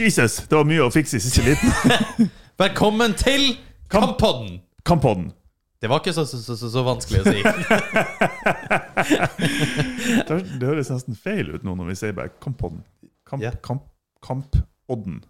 Jesus, det var mye å fikse i siste liten. Velkommen til Kamp- Kamppodden! Kampodden. Det var ikke så, så, så, så, så vanskelig å si. Det, det høres nesten feil ut nå når vi sier bare Kampodden. Kamp, yeah. kamp, Kampodden.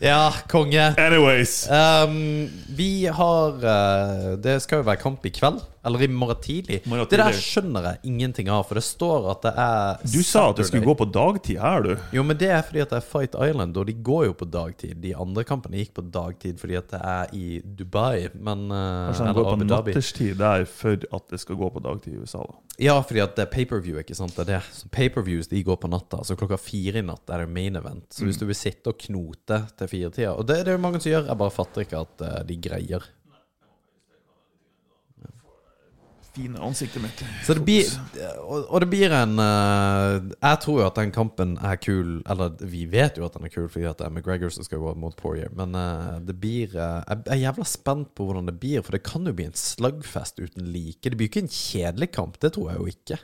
Ja, konge. Anyways. Um, vi har uh, Det skal jo være kamp i kveld. Eller i morgen tidlig. Morgen Det der skjønner jeg ingenting av, for det står at det er Du sa at det skulle gå på dagtid her, du. Jo, men det er fordi at det er Fight Island, og de går jo på dagtid. De andre kampene gikk på dagtid fordi at det er i Dubai, men uh, Kanskje de Eller går på natterstid der for at det skal gå på dagtid i USA, da. Ja, fordi at det er pay-per-view, ikke sant? Det er det. Så pay-per-views de går på natta. Så klokka fire i natt er det main event. Så Mm. hvis du vil sitte og knote til firetida Og det er det jo mange som gjør, jeg bare fatter ikke at eh, de greier. Fine ansiktet mitt. Så det blir Og, og det blir en eh, Jeg tror jo at den kampen er kul Eller vi vet jo at den er kul fordi at det er McGregor som skal gå mot Poirier. Men eh, det blir eh, Jeg er jævla spent på hvordan det blir, for det kan jo bli en slagfest uten like. Det blir jo ikke en kjedelig kamp, det tror jeg jo ikke.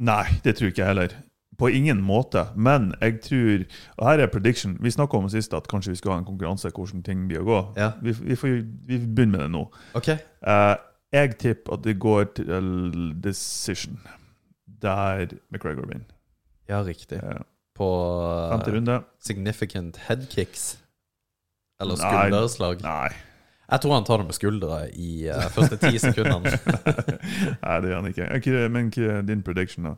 Nei, det tror ikke jeg heller. På ingen måte. Men jeg tror Og her er prediction. Vi snakka om sist at kanskje vi skulle ha en konkurranse hvordan ting blir å gå. Ja. Vi, vi, får, vi begynner med det nå. Ok? Eh, jeg tipper at det går til decision, der McGregor vinner. Ja, riktig. Ja. På runde. significant headkicks. Eller skulderslag. Nei. Jeg tror han tar det med skuldra i uh, første ti sekundene. Nei, det gjør han ikke. Ikke- Men er din prediction, da?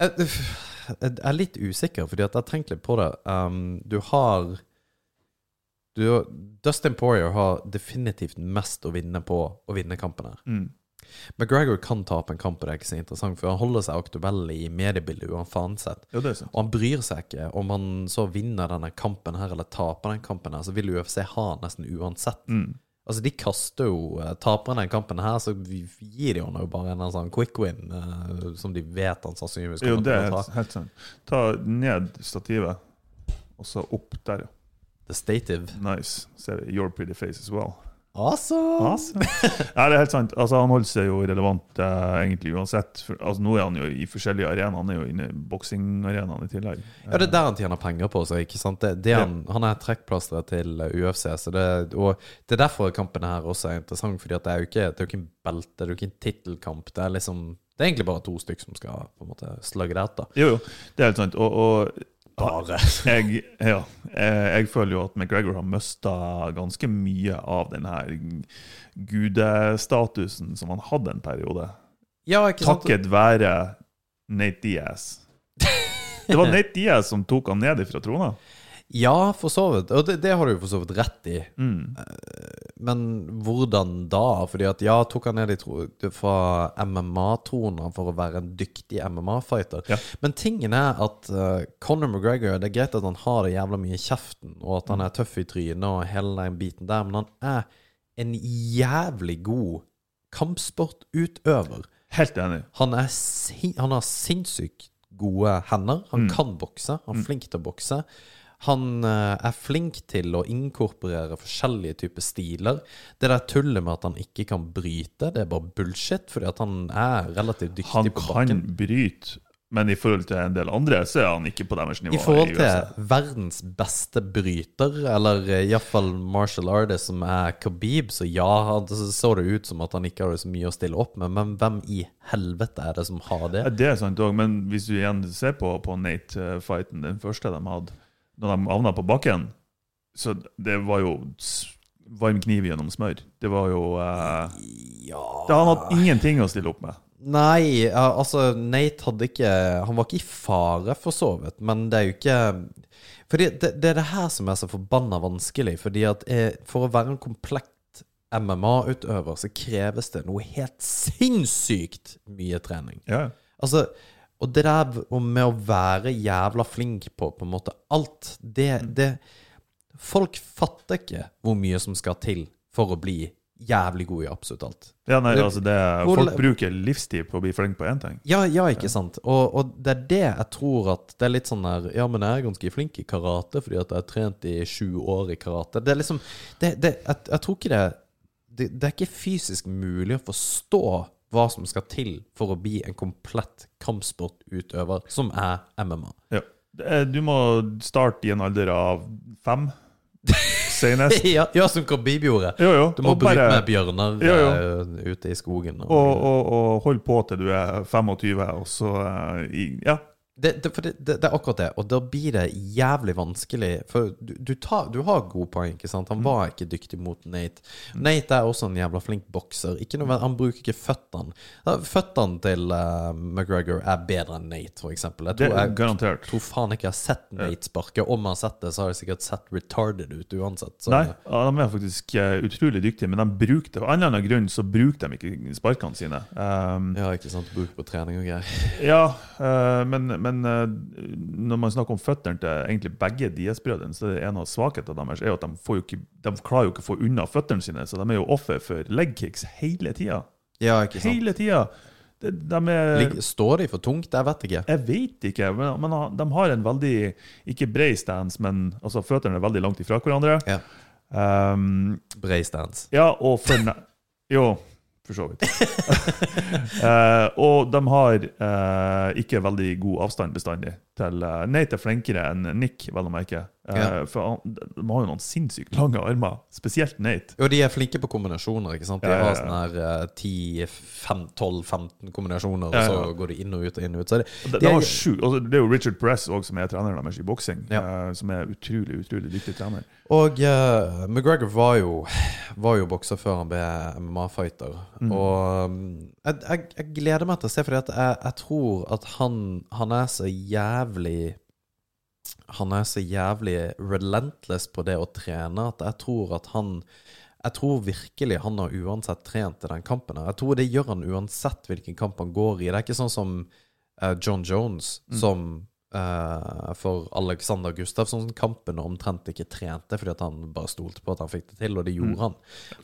Jeg jeg er litt usikker, fordi jeg har tenkt litt på det. Um, du har du, Dustin Poirier har definitivt mest å vinne på å vinne kampen her. Mm. McGregor kan tape en kamp, og det er ikke så interessant, for han holder seg aktuell i mediebildet uansett. Ja. Og han bryr seg ikke om han så vinner denne kampen her eller taper den kampen her, så vil UFC ha han nesten uansett. Mm. Altså, de kaster jo eh, Taper den kampen her, så gir de han jo bare en sånn quick win, eh, som de vet han sannsynligvis Jo, det er helt, ta. helt sant. Ta ned stativet, og så opp der, ja. The Stative. Nice. Your pretty face as well. Awesome! Awesome. Nei, det er helt sant. Altså, han holder seg jo relevant eh, egentlig uansett. For, altså, nå er han jo i forskjellige arenaer. Han er jo inne i boksingarenaen i tillegg. Ja, det er der han tjener penger på seg, ikke sant? Det, det han, han er trekkplasteret til eh, UFC, så det, og det er derfor kampen her også er interessant, fordi det er jo ikke, det er jo ikke en belte, det er jo ikke en tittelkamp, det er liksom, det er egentlig bare to stykker som skal på en måte slagge det etter. Jo, jo, det er helt sant. Og, og Bare. jeg, ja, jeg, jeg føler jo at McGregor har mista ganske mye av den her gudestatusen som han hadde en periode. Ja? Takket være Nate Diaz. Det var Nate Diaz som tok han ned fra trona. Ja, for så vidt. Og det, det har du jo for så vidt rett i. Mm. Men hvordan da? Fordi at ja, tok han ned tro, fra MMA-trona for å være en dyktig MMA-fighter. Ja. Men tingen er at uh, Conor McGregor Det er greit at han har det jævla mye i kjeften, og at han er tøff i trynet og hele den biten der, men han er en jævlig god kampsportutøver. Helt enig. Han, er sin, han har sinnssykt gode hender. Han Mm. kan bokse. Han er flink til å bokse. Han eh, er flink til å inkorporere forskjellige typer stiler. Det der tullet med at han ikke kan bryte, det er bare bullshit, fordi at han er relativt dyktig Han på kan bryte, men i forhold til en del andre, så er han ikke på deres nivå. I forhold til verdens beste bryter, eller eh, iallfall martial artist som er Khabib, så ja, han- så så det ut som at han ikke hadde så mye å stille opp med, men hvem i helvete er det som har det? Det er sant òg, men hvis du igjen ser på, på Nate-fighten, den første de hadde, da de havna på bakken, så det var jo varm kniv gjennom smør. Det var jo eh, Ja Det Han hadde ingenting å stille opp med. Nei, altså Nate hadde ikke Han var ikke i fare, for så vidt, men det er jo ikke Fordi det, det er det her som er så forbanna vanskelig. Fordi at eh, For å være en komplett MMA-utøver, så kreves det noe helt sinnssykt mye trening. Ja. Altså Og det der med å være jævla flink på på en måte alt, det, det Folk fatter ikke hvor mye som skal til for å bli jævlig god i absolutt alt. ja, nei, altså det, hvor- Folk bruker livstid på å bli flink på én ting. Ja, ja, ikke sant. Og, og det er det jeg tror at Det er litt sånn der Ja, men jeg er ganske flink i karate fordi at jeg har trent i sju år i karate. Det er liksom det, det, jeg, jeg tror ikke det, det Det er ikke fysisk mulig å forstå hva som skal til for å bli en komplett kampsportutøver, som er MMA. Ja. Du må starte i en alder av fem, senest. ja, ja, som Khabib gjorde. Jo, jo. Du må og, bryte bare, med bjørner Jo, eh, ute i skogen. Og, og, og, og hold på til du er 25, og så eh, Ja. Det, det, det, det, det er akkurat det, og da blir det jævlig vanskelig. For du, du, tar, du har gode poeng, ikke sant? Han Mm. var ikke dyktig mot Nate. Nate er også en jævla flink bokser. Noe, han bruker ikke føttene. Føttene til uh, McGregor er bedre enn Nate, eksempel. Jeg Det tror, er jeg, garantert. tror faen ikke jeg har sett Nate sparke. Om jeg har sett det, så har jeg sikkert sett retarded ut uansett. Så, Nei, ja, de er faktisk eh, utrolig dyktige, men de bruker det. Av en eller annen grunn så bruker de ikke sparkene sine. Um, Ja, ikke sant. Bruk på trening og greier. Ja, uh, men, men eh, når man snakker om føttene til egentlig begge Diaz-brødrene, så er det en av svakhetene deres er at de, ikke, de klarer jo ikke å få unna føttene sine, så de er jo offer for leg kicks hele tida. Ja, ikke sant. Hele tida! De, de er Står de for tungt? Jeg vet ikke. Jeg vet ikke, men, men de har en veldig Ikke bred stance, men altså, føttene er veldig langt ifra hverandre. Ja. Um, bred stance. Ja, og for Jo, for så vidt. Eh, og de har eh, ikke veldig god avstand bestandig. Til, nei, Nate er flinkere enn Nick, vel å merke. Eh, Ja. For han, de har jo noen sinnssykt lange armer. Spesielt Nate. Jo, de er flinke på kombinasjoner. ikke sant? De har sånn her eh, 10, 5, 12, 15 kombinasjoner, og så går de inn og ut og inn og ut. Så det, de, de er- sju, sjukt. Det er jo Richard Press også, som er treneren deres i boksing, Ja. eh, som er utrolig utrolig dyktig trener. Og uh, McGregor var jo, var jo bokser før han ble MMA-fighter. Mm. Og um, jeg, jeg, jeg gleder meg til å se, fordi jeg, jeg tror at han, han er så jævlig Han er så jævlig relentless på det å trene at jeg tror at han jeg tror virkelig han har uansett trent til den kampen. her. Jeg tror det gjør han uansett hvilken kamp han går i. Det er ikke sånn som uh, John Jones, Mm. som for Alexander Gustafsson-kampen omtrent ikke trente fordi at han bare stolte på at han fikk det til, og det gjorde Mm. han.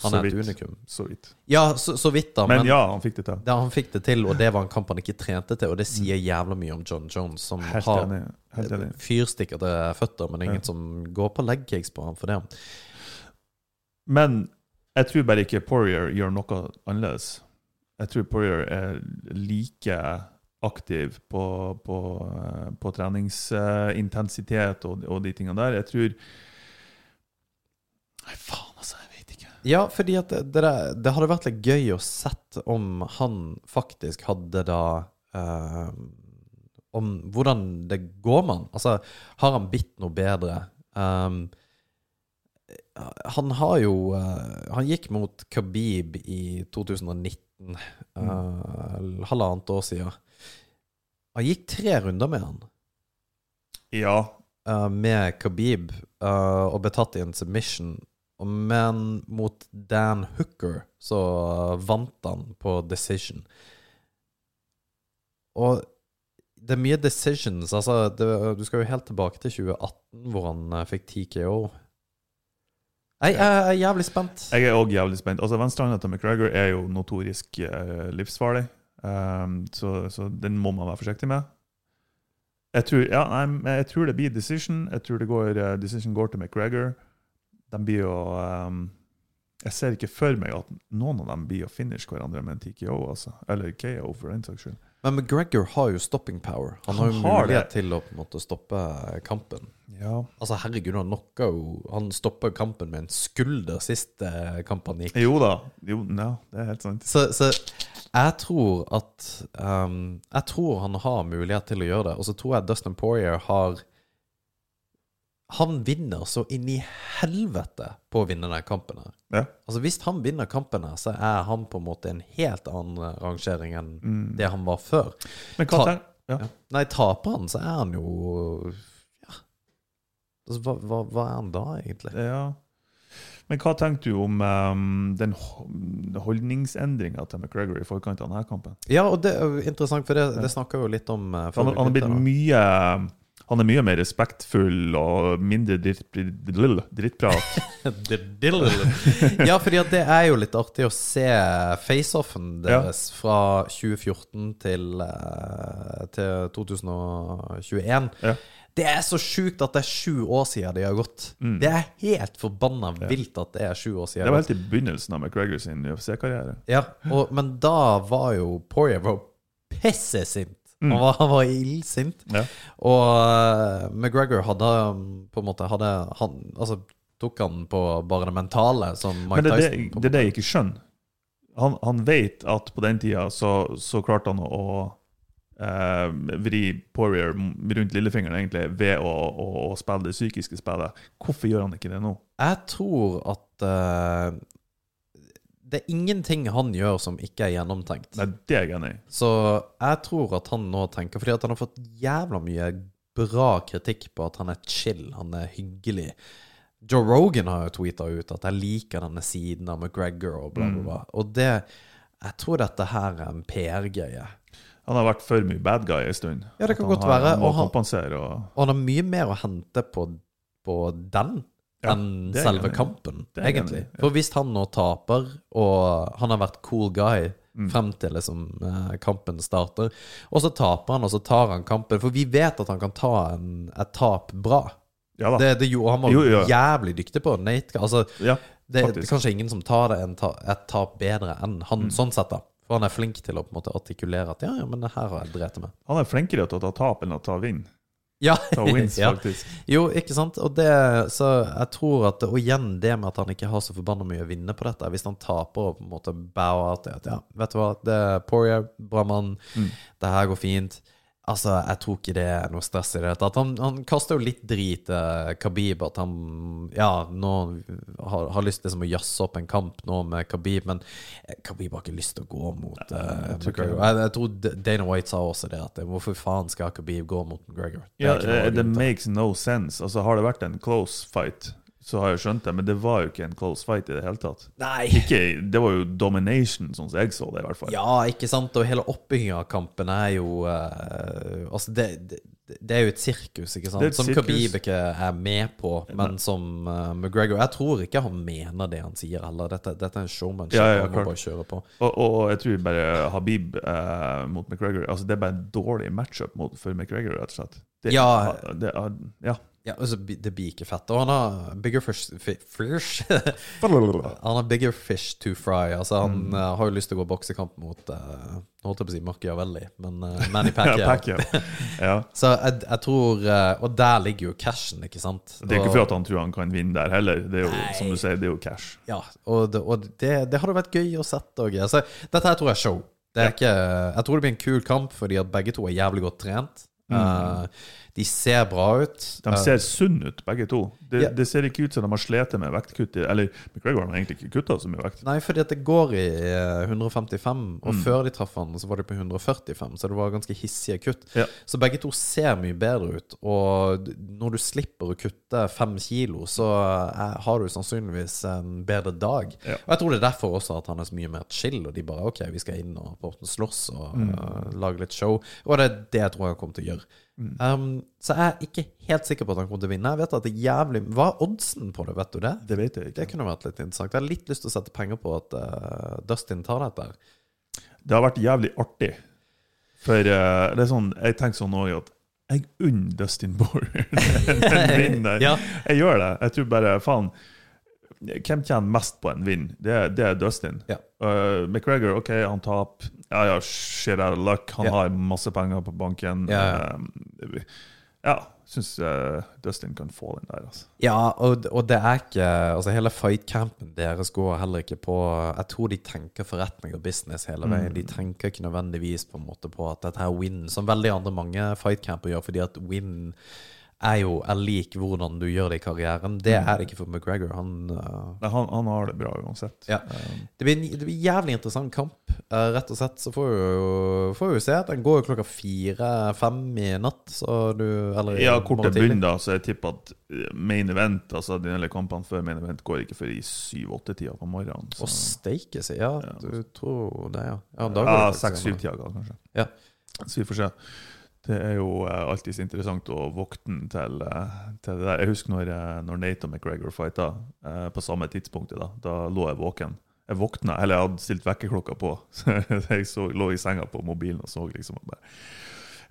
Han Så er et vidt. unikum. Så vidt. Ja, så, så vidt, da. Men, Men, ja, han fikk det til. det, han fikk det til, og det var en kamp han ikke trente til, og det sier jævla mye om John Jones, som Helt har fyrstikkede fyrstikker til føtter, men ingen Ja. som går på legcakes på ham for det. Men jeg tror bare ikke Poirier gjør noe annerledes. Jeg tror Poirier er like aktiv på, på, eh, på treningsintensitet og, og de tingene der. Jeg tror Nei, faen, altså. Jeg vet ikke. Ja, fordi at det, det, det hadde vært litt gøy å sett om han faktisk hadde da eh, Om hvordan det går med han. Altså, har han bitt noe bedre? Um, han har jo uh, Han gikk mot Khabib i 2019, uh, halvannet år siden. Han gikk tre runder med han, Ja. Uh, med Khabib, uh, og ble tatt i en submission. Men mot Dan Hooker så vant han på decision. Og det er mye decisions. Altså, det, du skal jo helt tilbake til 2018, hvor han eh, fikk TKO. Jeg, jeg er jævlig spent. Jeg er òg jævlig spent. Altså, Venstrehånda til McGregor er jo notorisk eh, livsfarlig, um, så, så den må man være forsiktig med. Jeg tror, ja, nei, jeg tror det blir decision. Jeg tror det går, uh, decision går til McGregor. De blir jo um, Jeg ser ikke for meg at noen av dem blir å finish hverandre med en TKO, altså. Eller KO, for den saks skyld. Men McGregor har jo stopping power. Han, har jo mulighet til å på en måte stoppe kampen. Ja. Altså, herregud, han knocka jo Han stoppa kampen med en skulder sist kampen kamp han gikk. Jo da. Jo, no, det er helt sant. Så, så jeg tror at um, Jeg tror han har mulighet til å gjøre det. Og så tror jeg Dustin Poirier har Han vinner så inn i helvete på å vinne den kampen her. Ja. Altså Hvis han vinner kampen her, så er han på en måte en helt annen rangering enn Mm. det han var før. Men hva Ta- ja. Ja. Nei, taper han, så er han jo Ja. Altså, hva, hva, hva er han da, egentlig? Ja. Men hva tenker du om um, den ho- holdningsendringa til McGregor i forkant av denne kampen? Ja, og det er interessant, for det, det snakker jo litt om uh, Han, han, er blitt mye, han er mye mer respektfull og mindre dritt, dritt, drittprat. ja, fordi det er jo litt artig å se faceoffen deres fra 2014 til, eh, til 2021. Ja. Det er så sjukt at det er sju år siden de har gått. Det er helt forbanna vilt at det er sju år siden. Det var helt i begynnelsen av McGregor sin UFC-karriere. Ja, og, men da var jo Poirier var pissesint. Mm. Han var, han var illsint. Ja. Og uh, McGregor hadde um, på en måte hadde, han, Altså tok han på bare det mentale, som Mike Men det det, Tyson. på en det er det jeg ikke skjønner. Han, han vet at på den tida så, så klarte han å eh, vri Poirier rundt lillefingeren egentlig ved å, å, å spille det psykiske spillet. Hvorfor gjør han ikke det nå? Jeg tror at uh, det er ingenting han gjør som ikke er gjennomtenkt. Nei, Det er jeg enig i. Så jeg tror at han nå tenker Fordi at han har fått jævla mye bra kritikk på at han er chill, han er hyggelig. Joe Rogan har jo tweeta ut at 'jeg liker denne siden av McGregor' og bla, bla, bla. Og det Jeg tror dette her er en PR-greie. Han har vært for mye bad guy en stund. Ja, det kan godt har, være, Han og han- Og, Og han har mye mer å hente på, på den Ja, enn selve enig kampen, egentlig. enig ja. For hvis han nå taper, og han har vært cool guy Mm. frem til liksom, eh, kampen starter, og så taper han, og så tar han kampen For vi vet at han kan ta en, et tap bra. ja. Det, det jo, han var Jo, jo. jævlig dyktig på. Nate, altså, ja, det, det er kanskje ingen som tar det en ta, et tap bedre enn han, Mm. sånn sett, da. For han er flink til å på en måte artikulere at ja, ja, men det her har jeg drept meg. Han er flinkere til å ta tap enn å ta vinn. Ja, Ta wins, ja. faktisk. Jo, ikke sant? Og det, så jeg tror at Og igjen det med at han ikke har så forbanna mye å vinne på dette. Hvis han taper og på en måte det at ja, vet du hva, det er Poirier, bra mann, Mm. det her går fint. Altså, jeg tror ikke det er noe stress i det hele tatt. Han, han kaster jo litt drit til Khabib at han ja, nå har, har lyst til liksom å jazze opp en kamp nå med Khabib, men eh, Khabib har ikke lyst til å gå mot uh, jeg tror McGregor. Jeg, jeg tror Dana White sa også det, at hvorfor faen skal Khabib gå mot McGregor? Det Ja, eh, det makes no sense. Altså, har det vært en close fight, så har jeg skjønt det, men det var jo ikke en close fight i det hele tatt. Nei! Ikke, det var jo domination, sånn som jeg så det, i hvert fall. Ja, ikke sant? Og hele oppbygginga av kampen er jo uh, Altså, det, det, det er jo et sirkus, ikke sant? Som sirkus. Khabib ikke er med på, men som uh, McGregor Jeg tror ikke han mener det han sier heller. Dette, dette er en showmanship. Ja, ja, han må bare kjøre på. Og, og jeg tror bare Habib uh, mot McGregor Altså Det er bare en dårlig matchup mot, for McGregor, rett og slett. Det, Ja. det, ja. Ja, altså, Det blir ikke fett. Og han har bigger fish, fi, fish. Han har bigger fish to fry. Altså Han Mm. uh, har jo lyst til å gå boksekamp mot uh, Holdt jeg på å si Machiavelli, men uh, Manny Pacquiao. Ja, Pacquiao. ja. Så jeg, jeg tror uh, Og der ligger jo cashen, ikke sant? Det er ikke for at han tror han kan vinne der heller. Det er jo, Nei. som du sier, det er jo cash. Ja, og det, og det, det hadde vært gøy å sette òg. Altså, dette her tror jeg er show. Det er ikke, jeg tror det blir en kul kamp, fordi at begge to er jævlig godt trent. Eh, de ser bra ut. De Eh, ser sunne ut, begge to. Det, Ja. det ser ikke ut som de har slitt med vektkutt. Eller McGregor har egentlig ikke kutta så mye vekt. Nei, fordi det går i eh, 155, og Mm. før de traff han, så var de på 145, så det var ganske hissige kutt. Ja. Så begge to ser mye bedre ut, og når du slipper å kutte fem kilo, så eh, har du sannsynligvis en bedre dag. Ja. Og jeg tror det er derfor også at han er så mye mer chill, og de bare OK, vi skal inn og på slåss og Mm. uh, lage litt show. Og det er det jeg tror han kommer til å gjøre. Mm. Um, så jeg er ikke helt sikker på at han kommer til å vinne. Jeg vet at det er jævlig Hva er oddsen på det, vet du det? Det vet jeg Det kunne vært litt interessant. Jeg har litt lyst til å sette penger på at uh, Dustin tar dette. Det har vært jævlig artig. For uh, det er sånn, jeg tenker sånn også at jeg unner Dustin Borer den vinnen. Ja. Jeg gjør det. Jeg tror bare, faen Hvem tjener mest på en vinn? Det, det er Dustin. Ja. Uh, McGregor, OK, han taper. Ja, ja, shit out of luck. Han Ja. har masse penger på banken. Ja, Uh, ja syns uh, Dustin kan få den der, altså. Ja, og, og det er ikke Altså Hele fightcampen deres går heller ikke på Jeg tror de tenker forretning og business hele veien. Mm. De tenker ikke nødvendigvis på en måte på at dette er win, som veldig andre mange fightcamper gjør, fordi at win er jo er lik hvordan du gjør det i karrieren. Det er det ikke for McGregor. Han uh, Nei, han, han har det bra uansett. Ja. Um, det, blir, en- det blir en jævlig interessant kamp. Uh, rett og slett så får vi jo se den går jo klokka fire-fem i natt. Så du Eller ja, kort morgen til tidlig. bunn, da, så jeg tipper at uh, main event, altså de hele kampene før main event, går ikke før i syv-åtte-tida på morgenen. Å steike seg, ja. Du tror det, ja. Ja, Ja, seks-syv-tida, kanskje. Ja. Så vi får se. Det er jo uh, alltid interessant å våkne til, eh, til det der. Jeg husker når, eh, når Nate og McGregor fighta på samme tidspunktet. Da Da lå jeg våken. Jeg våkna, eller jeg hadde stilt vekkerklokka på. Så jeg så, lå i senga på mobilen og så liksom og bare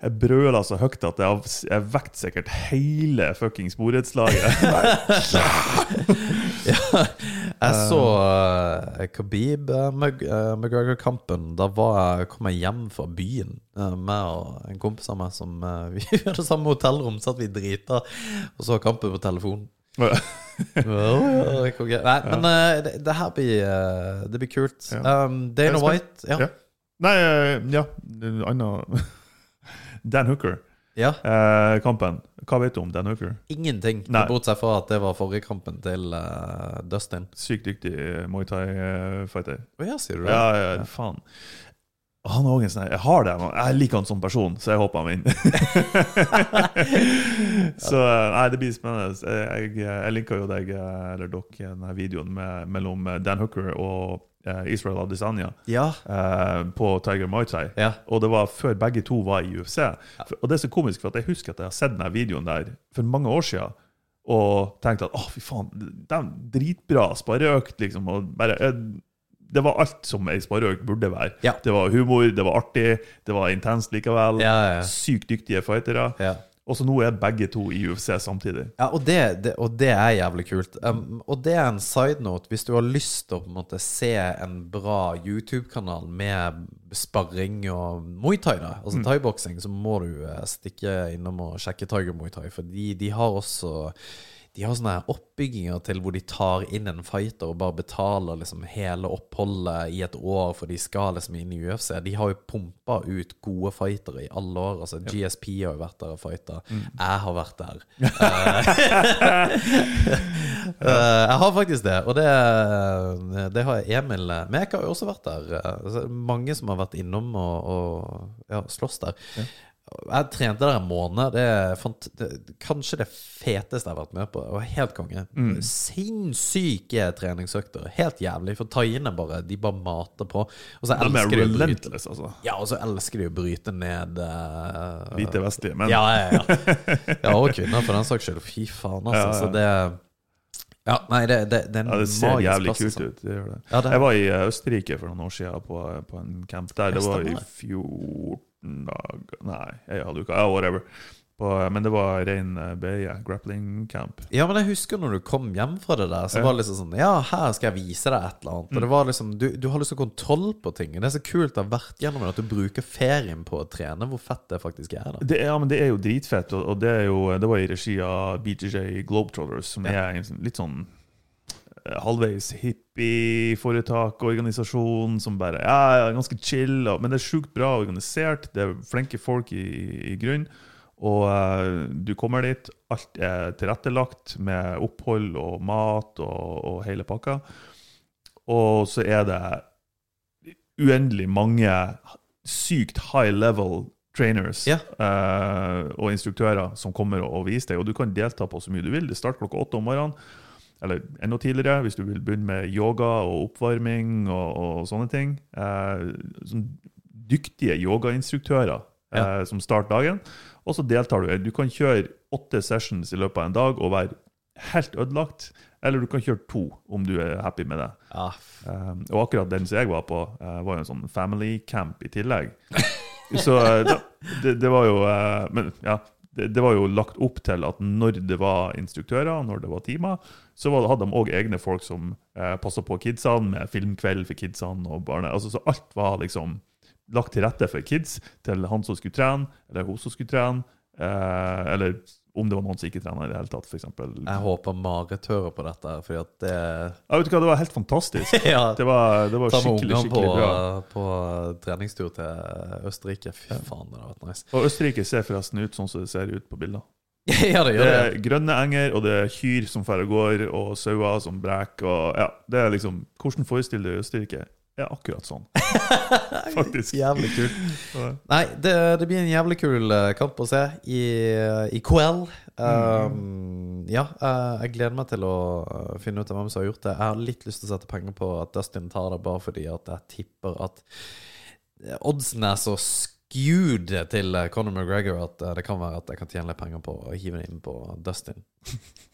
jeg brøla så høyt at jeg, jeg vekket sikkert hele fuckings borettslaget. Jeg så uh, Khabib uh, Mc, uh, McGregor-kampen. Da var jeg, kom jeg hjem fra byen uh, med og en kompis av meg som uh, Vi hadde samme hotellrom, satt vi drita og så kampen på telefon. Ja, det. Nei, men det, det her blir Det blir kult. Um, Dana White Ja. Ja. Nei, eh, ja Anna Dan Hooker. Ja. Eh, kampen. Hva vet du om Dan Hooker? Ingenting. Nei. Bortsett fra at det var forrige kampen til uh, Dustin. Sykt dyktig eh, Muay Thai-fighter. Å ja, sier du det? Ja, ja, faen. Han er også sånn Jeg har det, men jeg liker han som person, så jeg håper han vinner. så eh, nei, det blir spennende. Jeg, jeg linka jo deg, eh, eller dere, denne videoen med, mellom eh, Dan Hooker og eh, Israel Adesanya Ja. eh, på Tiger Muay Thai. ja. Og det var før begge to var i UFC. Ja. og det er så komisk, for jeg husker at jeg har sett denne videoen der for mange år siden. Og tenkte at å, fy faen, det er dritbra spareøkt, liksom. Og bare, jeg, det var alt som ei spareøkt burde være. Ja. Det var humor, det var artig, det var intenst likevel. Ja, ja. Sykt dyktige fightere. ja. Og så nå er begge to i UFC samtidig. Ja, og det, det, og det er jævlig kult. Um, og det er en side note. Hvis du har lyst til å på en måte se en bra YouTube-kanal med sparring og Muay Thai, da, altså thaiboksing, så må du eh, stikke innom og sjekke Tiger Muay Thai. For de, de har også de har sånne oppbygginger til hvor de tar inn en fighter og bare betaler liksom hele oppholdet i et år, for de skal liksom inn i UFC. De har jo pumpa ut gode fightere i alle år. Altså GSP har jo vært der og fighta. Jeg har vært der. Eh, jeg har faktisk det, og det, det har Emil Mek har jo også vært der. Eh, altså, mange som har vært innom og, og ja, slåss der. Jeg trente der en måned. Det er fant, det, kanskje det feteste jeg har vært med på. Det var helt konge. Sinnssyke treningsøkter. Helt jævlig. For thaiene bare De bare mater på. Og så er elsker de å bryte altså. Ja, og så elsker de å bryte ned uh, Hvite vestlige menn. ja, ja, ja. ja, og kvinner for den saks skyld. Fy faen, altså. Ja, ja. Så det Ja, nei, det, det, det Ja, det ser jævlig plass, kult sånn. ut. Det gjør det. Ja, det- Jeg var i eh, Østerrike for noen år siden på, på en camp der. Det var i fjor 14 dager Nei, ei halv uka. Ja, whatever. På, men det var rein eh, BI, grappling camp. Ja, men jeg husker når du kom hjem fra det der, så Ja. var det liksom sånn Ja, her skal jeg vise deg et eller annet. Og det var liksom Du, du har liksom kontroll på ting. Det er så kult å ha vært gjennom det, at du bruker ferien på å trene. Hvor fett det faktisk er, da. Det, ja, men det er jo dritfett, og, og det, er jo, det var i regi av BJJ Globetrotters, som er sånn- litt sånn halvveis hippie-foretak, organisasjon som bare ja, er ganske chill, men det er sjukt bra organisert. Det er flinke folk i, i grunn. Og eh, du kommer dit, alt er tilrettelagt med opphold og mat og, og hele pakka. Og så er det uendelig mange sykt high level trainers Ja. eh, og instruktører som kommer og, og viser deg. Og du kan delta på så mye du vil. Det starter klokka åtte om morgenen. Eller enda tidligere, hvis du vil begynne med yoga og oppvarming og, og sånne ting. Eh, sånn dyktige yogainstruktører eh, som starter dagen. Og så deltar du. Du kan kjøre åtte sessions i løpet av en dag og være helt ødelagt. Eller du kan kjøre to, om du er happy med det. Ja, Um, og akkurat den som jeg var på, uh, var jo en sånn family camp i tillegg. Så uh, det, det var jo uh, Men ja, det, det var jo lagt opp til at når det var instruktører, når det var timer, så var, hadde de òg egne folk som eh, passa på kidsene, med filmkveld for kidsene og barne... Altså, så alt var liksom lagt til rette for kids, til han som skulle trene, eller hun som skulle trene, eh, eller om det var noen som ikke trener i det hele tatt, f.eks. jeg håper Marit hører på dette, fordi at det Ja, vet du hva, det var helt fantastisk. Ja. Det var, det var skikkelig skikkelig, på, bra. på treningstur til Østerrike. Fy faen, det har vært nice. Og Østerrike ser forresten ut sånn som det ser ut på bilder. ja, det Det gjør det. er grønne enger, og det er kyr som drar og går, og sauer som breker. Og, ja, det er liksom, hvordan forestiller du Østerrike? Ja, akkurat sånn. Faktisk. Jævlig kult. Nei, det, det blir en jævlig kul eh, kamp å se i, i KL. Um, ja, eh, jeg gleder meg til å eh, finne ut av hvem som har gjort det. Jeg har litt lyst til å sette penger på at Dustin tar det, bare fordi at jeg tipper at oddsen er så skewed til Conor McGregor at det kan være at jeg kan tjene litt penger på å hive det inn på Dustin.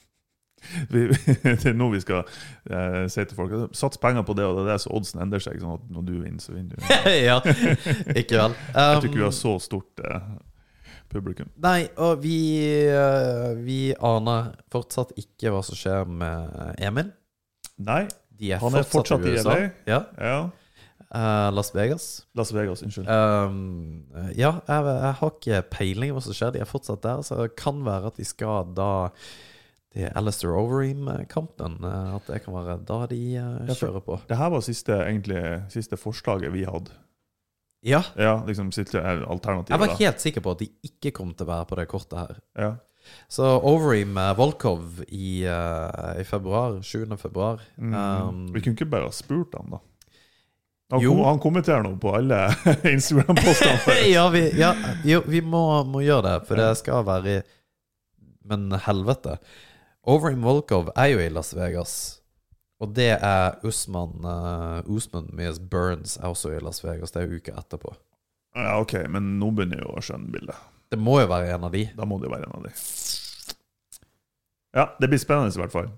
Det er nå vi skal eh, si til folk Sats penger på det, og det er det så oddsen endrer seg. Sånn at når du vinner, så vinner du. ja, ikke vel. Jeg tror ikke vi Um, har så stort eh, publikum. Nei, og vi, eh, vi aner fortsatt ikke hva som skjer med Emil. Nei, De er han er fortsatt, fortsatt i USA. Ja. Ja. Uh, Las Vegas. Las Vegas, unnskyld. Um, ja, jeg, jeg har ikke peiling hva som skjer. De er fortsatt der. Så det kan være at de skal da Det er Alistair Overeem-kampen. eh, At det kan være da de eh, kjører på. Det her var siste, egentlig, siste forslaget vi hadde. Ja. Ja, liksom siste eh, alternativet. Jeg var da. helt sikker på at de ikke kom til å være på det kortet her. Ja. Så Overeem uh, Volkov i, eh, i februar, 7. februar Mm. um, vi kunne ikke bare ha spurt han, da. Han, Jo. kom, han kommenterer nå på alle Instagram-postene. ja, vi, ja, jo, vi må, må gjøre det, for det skal være i Men helvete. Overeem Volkov er jo i Las Vegas. Og det er Usman uh, Usman Mies Burns er også i Las Vegas. Det er uka etterpå. Ja, OK, men nå begynner jeg å skjønne bildet. Det må jo være en av de. Da må det jo være en av de. Ja, det blir spennende i hvert fall.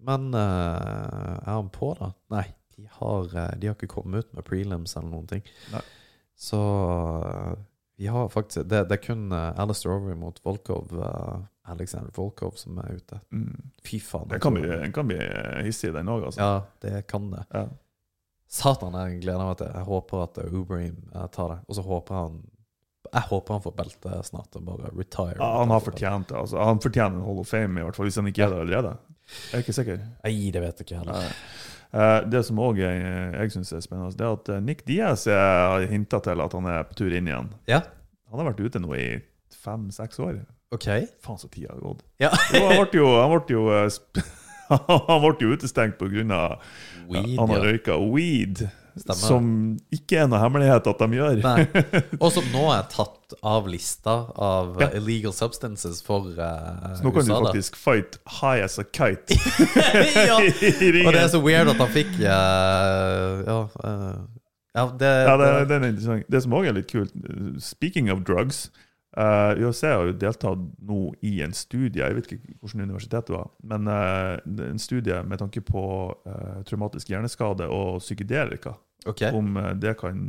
Men uh, er han på, da? Nei, de har, eh, de har ikke kommet ut med prelims eller noen ting. Nei. Så vi har faktisk Det, det er kun uh, Alistair Overy mot Volkov, eh, Alexander Volkov, som er ute. Mm. Fy faen. Den kan kan bli hissig, den òg, altså. Ja, det kan det. Ja. Satan, jeg gleder meg til Jeg håper at Uberim tar det. Og så håper han Jeg håper han får belte snart og bare retire. Ja, han har fortjent det. Altså. Han fortjener en Hall of Fame, i hvert fall, hvis han ikke er der allerede. Jeg er ikke sikker. Nei, det vet jeg ikke heller. Eh, det som òg jeg, jeg syns er spennende, det er at eh, Nick Diaz eh, har hinta til at han er på tur inn igjen. Ja, Han har vært ute nå i fem-seks år. OK. Faen, så tida har gått. Ja. Jo, han ble jo, han ble jo, eh, han ble jo utestengt pga. Han har røyka weed. Stemmer. Som ikke er noe hemmelighet at de gjør. Nei. Og som nå er tatt av lista av Ja. uh, illegal substances for uh, Så nå kan du faktisk da. fight high as a kite ja. Og det er så weird at han fikk uh, Ja, uh, ja det, Ja, det, det er interessant. Det som òg er litt kult, speaking of drugs eh, USA har jo deltatt nå i en studie, jeg vet ikke hvilket universitet det var, men uh, en studie med tanke på uh, traumatisk hjerneskade og psykedelika. Okay. Om det kan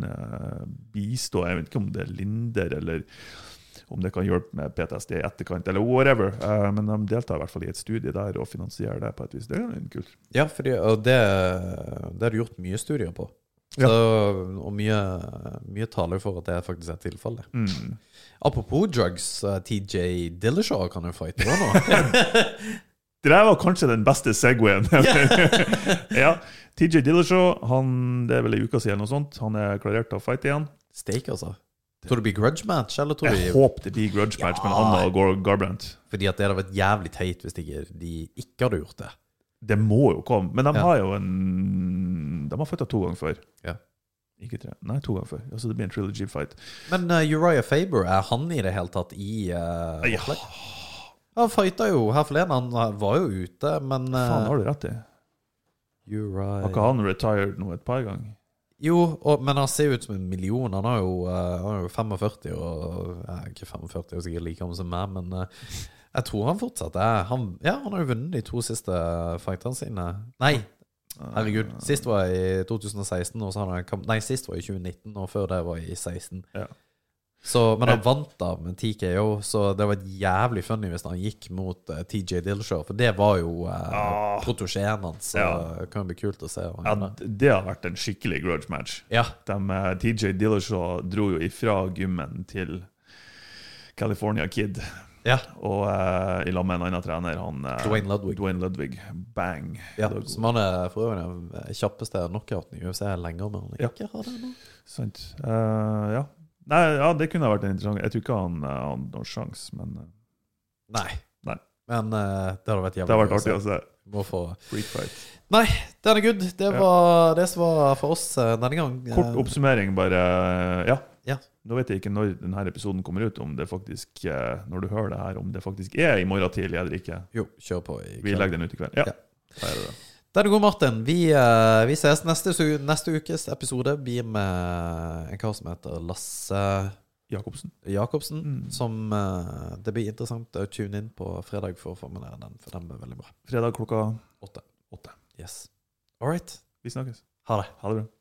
bistå Jeg vet ikke om det linder, eller om det kan hjelpe med PTSD i etterkant, eller whatever. Men de deltar i hvert fall i et studie der og finansierer det på et vis. Det er kult. Ja, fordi, og det, det har du gjort mye studier på. Ja. Så, og mye, mye taler for at det faktisk er tilfellet. Mm. Apropos drugs, uh, TJ Dillashaw kan jo fighte nå nå. Det der var kanskje den beste Segwayen. ja. TJ Dillashaw, han, det er vel ei uke siden, noe sånt. han er klarert til å fighte igjen. Steak, altså. Tror det blir grudge match, eller tror Jeg vi... håper det blir grudge match Ja. med Anna og Gar Garbrandt. Fordi at det hadde vært jævlig teit hvis de ikke hadde gjort det. Det må jo komme. Men de Ja. har jo en De har fighta to ganger før. Ja. Ikke tre. Nei, to ganger før. Altså det blir en trilogy fight. Men uh, Uriah Faber, er han i det hele tatt i uh, Ja, opplegg? Han fighta jo her forleden. Han uh, var jo ute, men uh, faen har du rett i. Uriah Har ikke han retired nå et par ganger? Jo, og, men han ser jo ut som en million. Han er jo, uh, han er jo 45, og uh, ikke 45, og sikkert like gammel som meg, men uh, jeg tror han fortsatt er han, Ja, han har jo vunnet de to siste fightene sine. Nei, herregud. Sist var i 2016, og så han kamp Nei, sist var i 2019, og før det var i 16. Ja. Så, men han vant da med TKO, så det var jævlig funny hvis han gikk mot uh, TJ Dillashaw, for det var jo uh, Ah. protosjeen hans, så Ja. det kan jo bli kult å se. Ja, det har vært en skikkelig grudge match. ja. De, eh, TJ Dillashaw dro jo ifra gymmen til California Kid. Ja. Og uh, i lag med en annen trener, han uh, Dwayne Ludwig. Dwayne Ludwig. Bang. Ja, som han er for øvrig kjappeste knockouten i UFC lenger, men han Ja. ikke har det nå. Sant. Uh, ja. Nei, ja, det kunne ha vært en interessant Jeg tror ikke han har noen sjanse, men Nei. Nei. Men det hadde vært det jævlig vært artig å se. Må få. Nei, den er good. Det Ja. var det som var for oss denne gang. Kort oppsummering, bare. Ja. Ja. Nå vet jeg ikke når denne episoden kommer ut, om det faktisk eh, Når du hører det her, om det faktisk er i morgen tidlig eller ikke. Jo, kjør på i Vi legger den ut i kveld. Ja. Ja. Da er det det. Der er god, Martin. Vi, eh, vi ses neste, neste ukes episode. Blir med en kar som heter Lasse Jacobsen. Jacobsen. Mm. Som eh, Det blir interessant å tune inn på fredag for å formulere den, for den blir veldig bra. Fredag klokka Åtte. åtte. Yes. All right. Vi snakkes. Ha det. Ha det bra.